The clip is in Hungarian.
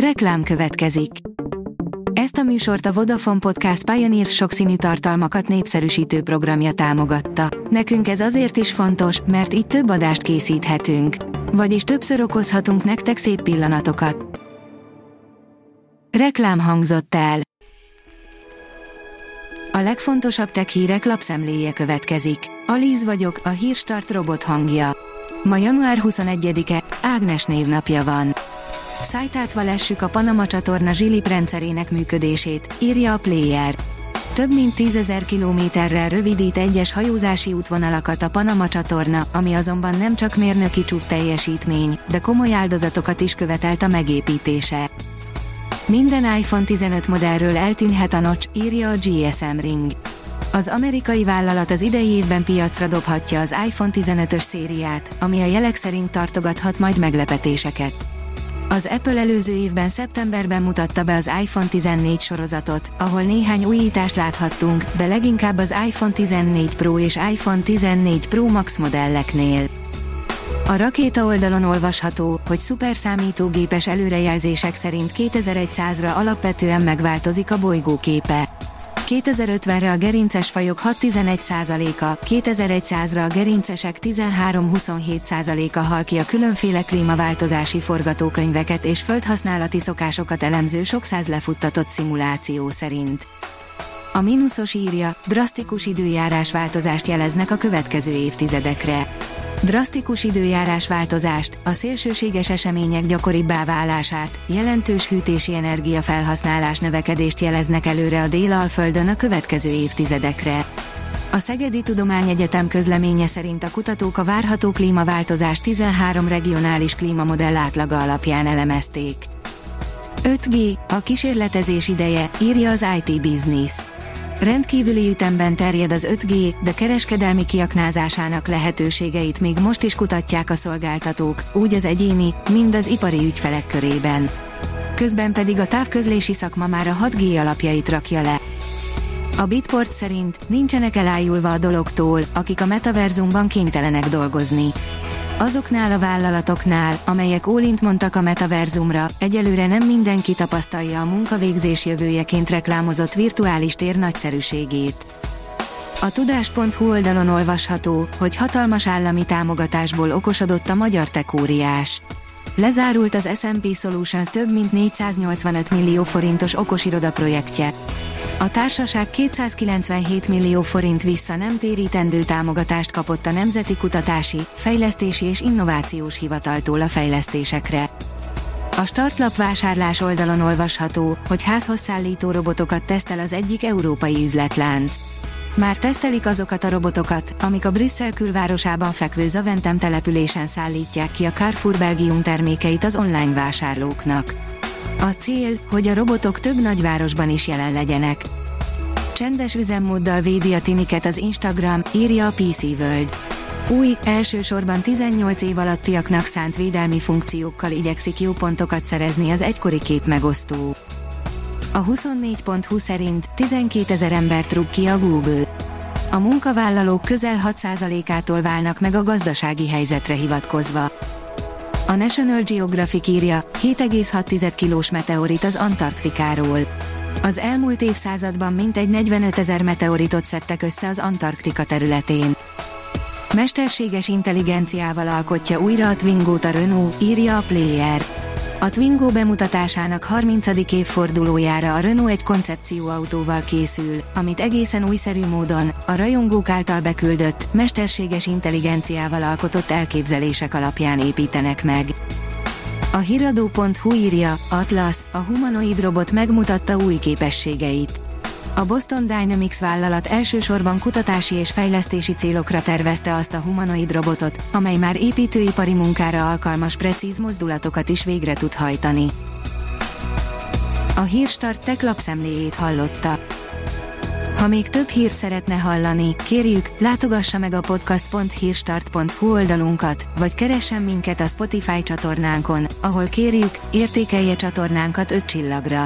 Reklám következik. Ezt a műsort a Vodafone Podcast Pioneer sokszínű tartalmakat népszerűsítő programja támogatta. Nekünk ez azért is fontos, mert így több adást készíthetünk. Vagyis többször okozhatunk nektek szép pillanatokat. Reklám hangzott el. A legfontosabb tech hírek lapszemléje következik. Alíz vagyok, a hírstart robot hangja. Ma január 21-e, Ágnes névnapja van. Szájtátva lessük a Panama csatorna zsilip rendszerének működését, írja a Player. Több mint tízezer kilométerrel rövidít egyes hajózási útvonalakat a Panama csatorna, ami azonban nem csak mérnöki csúcs teljesítmény, de komoly áldozatokat is követelt a megépítése. Minden iPhone 15 modellről eltűnhet a notch, írja a GSM Ring. Az amerikai vállalat az idei évben piacra dobhatja az iPhone 15-ös szériát, ami a jelek szerint tartogathat majd meglepetéseket. Az Apple előző évben szeptemberben mutatta be az iPhone 14 sorozatot, ahol néhány újítást láthattunk, de leginkább az iPhone 14 Pro és iPhone 14 Pro Max modelleknél. A rakéta oldalon olvasható, hogy szuperszámítógépes előrejelzések szerint 2100-ra alapvetően megváltozik a bolygó képe. 2050-re a gerinces fajok 6-11%-a, 2100-ra a gerincesek 13-27%-a hal ki a különféle klímaváltozási forgatókönyveket és földhasználati szokásokat elemző sok száz lefuttatott szimuláció szerint. A mínuszos írja, drasztikus időjárás változást jeleznek a következő évtizedekre. Drasztikus időjárás változást, a szélsőséges események gyakoribbá válását, jelentős hűtési energiafelhasználás növekedést jeleznek előre a Délalföldön a következő évtizedekre. A Szegedi Tudományegyetem közleménye szerint a kutatók a várható klímaváltozást 13 regionális klímamodell átlaga alapján elemezték. 5G, a kísérletezés ideje, írja az IT Business. Rendkívüli ütemben terjed az 5G, de kereskedelmi kiaknázásának lehetőségeit még most is kutatják a szolgáltatók, úgy az egyéni, mind az ipari ügyfelek körében. Közben pedig a távközlési szakma már a 6G alapjait rakja le. A Bitport szerint nincsenek elájulva a dologtól, akik a metaverzumban kénytelenek dolgozni. Azoknál a vállalatoknál, amelyek ólint mondtak a metaverzumra, egyelőre nem mindenki tapasztalja a munkavégzés jövőjeként reklámozott virtuális tér nagyszerűségét. A tudás.hu oldalon olvasható, hogy hatalmas állami támogatásból okosodott a magyar tekóriás. Lezárult az S&P Solutions több mint 485 millió forintos okosiroda projektje. A társaság 297 millió forint vissza nem térítendő támogatást kapott a Nemzeti Kutatási, Fejlesztési és Innovációs Hivataltól a fejlesztésekre. A startlap vásárlás oldalon olvasható, hogy házhoz szállító robotokat tesztel az egyik európai üzletlánc. Már tesztelik azokat a robotokat, amik a Brüsszel külvárosában fekvő Zaventem településen szállítják ki a Carrefour Belgium termékeit az online vásárlóknak. A cél, hogy a robotok több nagyvárosban is jelen legyenek. Csendes üzemmóddal védi a tiniket az Instagram, írja a PC World. Új, elsősorban 18 év alattiaknak szánt védelmi funkciókkal igyekszik jó pontokat szerezni az egykori kép megosztó. A 24.20 szerint 12 ezer embert rúg ki a Google. A munkavállalók közel 6%-ától válnak meg a gazdasági helyzetre hivatkozva. A National Geographic írja, 7,6 kilós meteorit az Antarktikáról. Az elmúlt évszázadban mintegy 45 ezer meteoritot szedtek össze az Antarktika területén. Mesterséges intelligenciával alkotja újra a Twingo-t a Renault, írja a Player. A Twingo bemutatásának 30. évfordulójára a Renault egy koncepcióautóval készül, amit egészen újszerű módon, a rajongók által beküldött, mesterséges intelligenciával alkotott elképzelések alapján építenek meg. A hiradó.hu írja, Atlas, a humanoid robot megmutatta új képességeit. A Boston Dynamics vállalat elsősorban kutatási és fejlesztési célokra tervezte azt a humanoid robotot, amely már építőipari munkára alkalmas precíz mozdulatokat is végre tud hajtani. A Hírstart tech lapszemléjét hallotta. Ha még több hírt szeretne hallani, kérjük, látogassa meg a podcast.hírstart.hu oldalunkat, vagy keressen minket a Spotify csatornánkon, ahol kérjük, értékelje csatornánkat 5 csillagra.